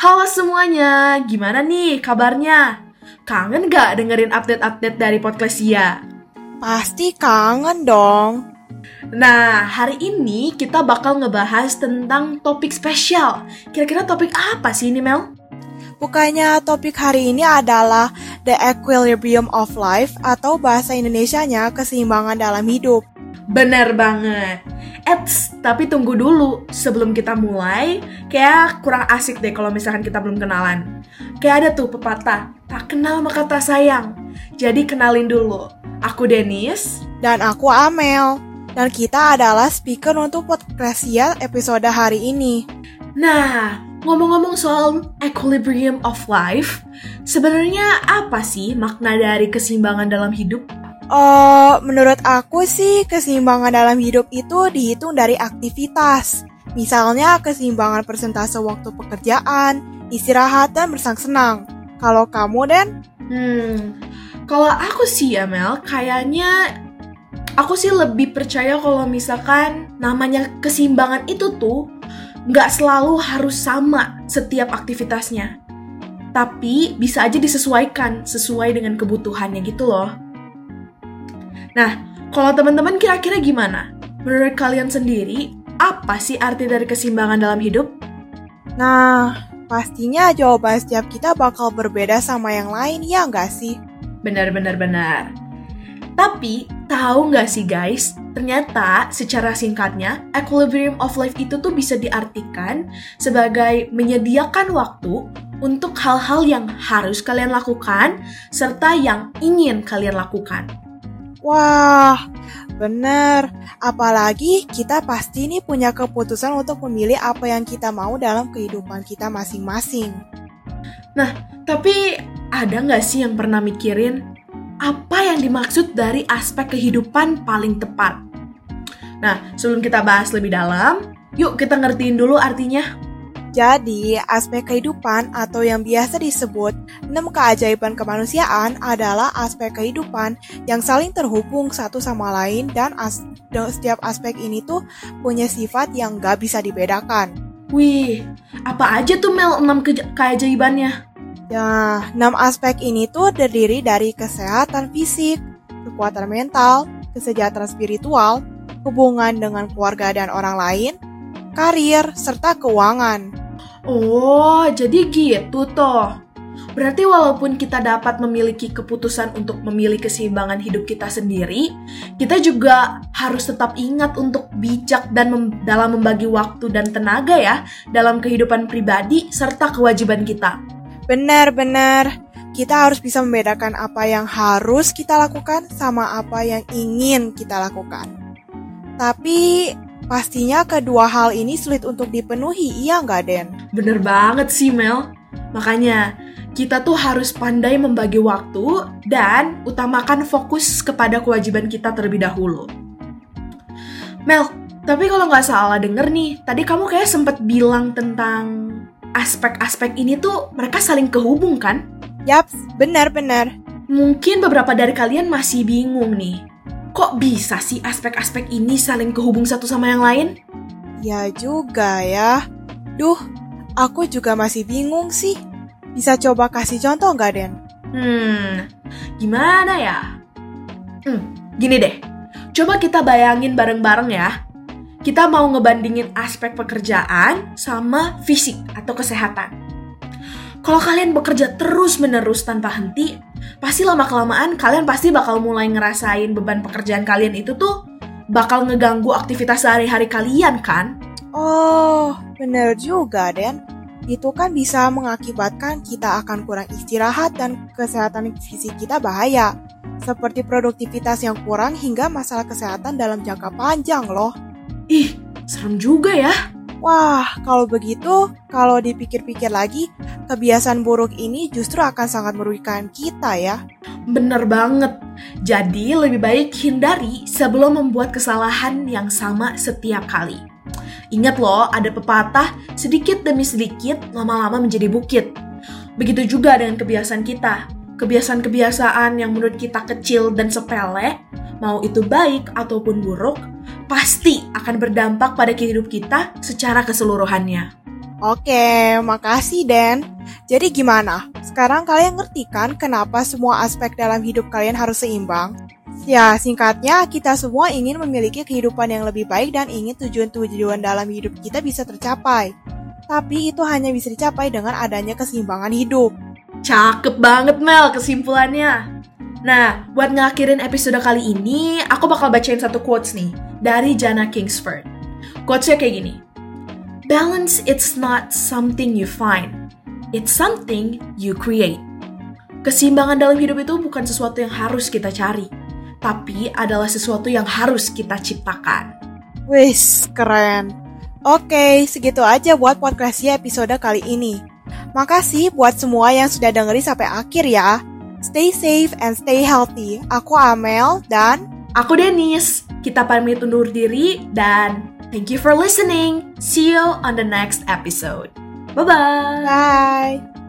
Halo semuanya, gimana nih kabarnya? Kangen gak dengerin update-update dari Podclassia? Pasti kangen dong. Nah, hari ini kita bakal ngebahas tentang topik spesial. Kira-kira topik apa sih ini, Mel? Bukannya topik hari ini adalah The Equilibrium of Life atau bahasa Indonesianya keseimbangan dalam hidup. Bener banget. Eits, tapi tunggu dulu. Sebelum kita mulai, kayak kurang asik deh kalau misalkan kita belum kenalan. Kayak ada tuh pepatah, tak kenal maka tak sayang. Jadi kenalin dulu. Aku Denis. Dan aku Amel. Dan kita adalah speaker untuk Podcastia episode hari ini. Nah, ngomong-ngomong soal equilibrium of life, sebenarnya apa sih makna dari keseimbangan dalam hidup? Uh, menurut aku sih keseimbangan dalam hidup itu dihitung dari aktivitas. Misalnya keseimbangan persentase waktu pekerjaan, istirahat, dan bersang-senang. Kalau kamu, Den? Hmm, kalau aku sih ya kayaknya aku sih lebih percaya kalau misalkan namanya keseimbangan itu tuh nggak selalu harus sama setiap aktivitasnya. Tapi bisa aja disesuaikan sesuai dengan kebutuhannya gitu loh. Nah, kalau teman-teman kira-kira gimana? Menurut kalian sendiri, apa sih arti dari keseimbangan dalam hidup? Nah, pastinya jawaban setiap kita bakal berbeda sama yang lain, ya nggak sih? Benar-benar benar. Tapi, tahu nggak sih guys, ternyata secara singkatnya, equilibrium of life itu tuh bisa diartikan sebagai menyediakan waktu untuk hal-hal yang harus kalian lakukan, serta yang ingin kalian lakukan. Wah, bener. Apalagi kita pasti nih punya keputusan untuk memilih apa yang kita mau dalam kehidupan kita masing-masing. Nah, tapi ada nggak sih yang pernah mikirin apa yang dimaksud dari aspek kehidupan paling tepat? Nah, sebelum kita bahas lebih dalam, yuk kita ngertiin dulu artinya. Jadi, aspek kehidupan atau yang biasa disebut enam keajaiban kemanusiaan adalah aspek kehidupan yang saling terhubung satu sama lain dan as setiap aspek ini tuh punya sifat yang gak bisa dibedakan. Wih, apa aja tuh Mel enam ke keajaibannya? Ya, enam aspek ini tuh terdiri dari kesehatan fisik, kekuatan mental, kesejahteraan spiritual, hubungan dengan keluarga dan orang lain, karir, serta keuangan. Oh, jadi gitu toh. Berarti walaupun kita dapat memiliki keputusan untuk memilih keseimbangan hidup kita sendiri, kita juga harus tetap ingat untuk bijak dan mem dalam membagi waktu dan tenaga ya dalam kehidupan pribadi serta kewajiban kita. Benar-benar. Kita harus bisa membedakan apa yang harus kita lakukan sama apa yang ingin kita lakukan. Tapi Pastinya kedua hal ini sulit untuk dipenuhi, iya nggak Den? Bener banget sih Mel. Makanya kita tuh harus pandai membagi waktu dan utamakan fokus kepada kewajiban kita terlebih dahulu. Mel, tapi kalau nggak salah denger nih, tadi kamu kayak sempet bilang tentang aspek-aspek ini tuh mereka saling kehubung kan? Yaps, benar-benar. Mungkin beberapa dari kalian masih bingung nih, Kok bisa sih aspek-aspek ini saling kehubung satu sama yang lain? Ya juga ya. Duh, aku juga masih bingung sih. Bisa coba kasih contoh nggak, Den? Hmm, gimana ya? Hmm, gini deh. Coba kita bayangin bareng-bareng ya. Kita mau ngebandingin aspek pekerjaan sama fisik atau kesehatan. Kalau kalian bekerja terus-menerus tanpa henti, pasti lama-kelamaan kalian pasti bakal mulai ngerasain beban pekerjaan kalian itu tuh bakal ngeganggu aktivitas sehari-hari kalian kan? Oh, bener juga, Den. Itu kan bisa mengakibatkan kita akan kurang istirahat dan kesehatan fisik kita bahaya. Seperti produktivitas yang kurang hingga masalah kesehatan dalam jangka panjang loh. Ih, serem juga ya. Wah, kalau begitu, kalau dipikir-pikir lagi, kebiasaan buruk ini justru akan sangat merugikan kita ya. Bener banget. Jadi lebih baik hindari sebelum membuat kesalahan yang sama setiap kali. Ingat loh, ada pepatah, sedikit demi sedikit, lama-lama menjadi bukit. Begitu juga dengan kebiasaan kita. Kebiasaan-kebiasaan yang menurut kita kecil dan sepele, mau itu baik ataupun buruk, pasti akan berdampak pada kehidupan kita secara keseluruhannya. Oke, makasih Den. Jadi gimana? Sekarang kalian ngerti kan kenapa semua aspek dalam hidup kalian harus seimbang? Ya, singkatnya kita semua ingin memiliki kehidupan yang lebih baik dan ingin tujuan-tujuan dalam hidup kita bisa tercapai. Tapi itu hanya bisa dicapai dengan adanya keseimbangan hidup. Cakep banget Mel kesimpulannya. Nah, buat ngakhirin episode kali ini, aku bakal bacain satu quotes nih dari Jana Kingsford. Quotesnya kayak gini. Balance it's not something you find. It's something you create. Keseimbangan dalam hidup itu bukan sesuatu yang harus kita cari, tapi adalah sesuatu yang harus kita ciptakan. Wis, keren. Oke, segitu aja buat podcastnya episode kali ini. Makasih buat semua yang sudah dengerin sampai akhir ya. Stay safe and stay healthy. Aku Amel dan Aku Denis. Kita pamit undur diri dan thank you for listening. See you on the next episode. Bye-bye. bye.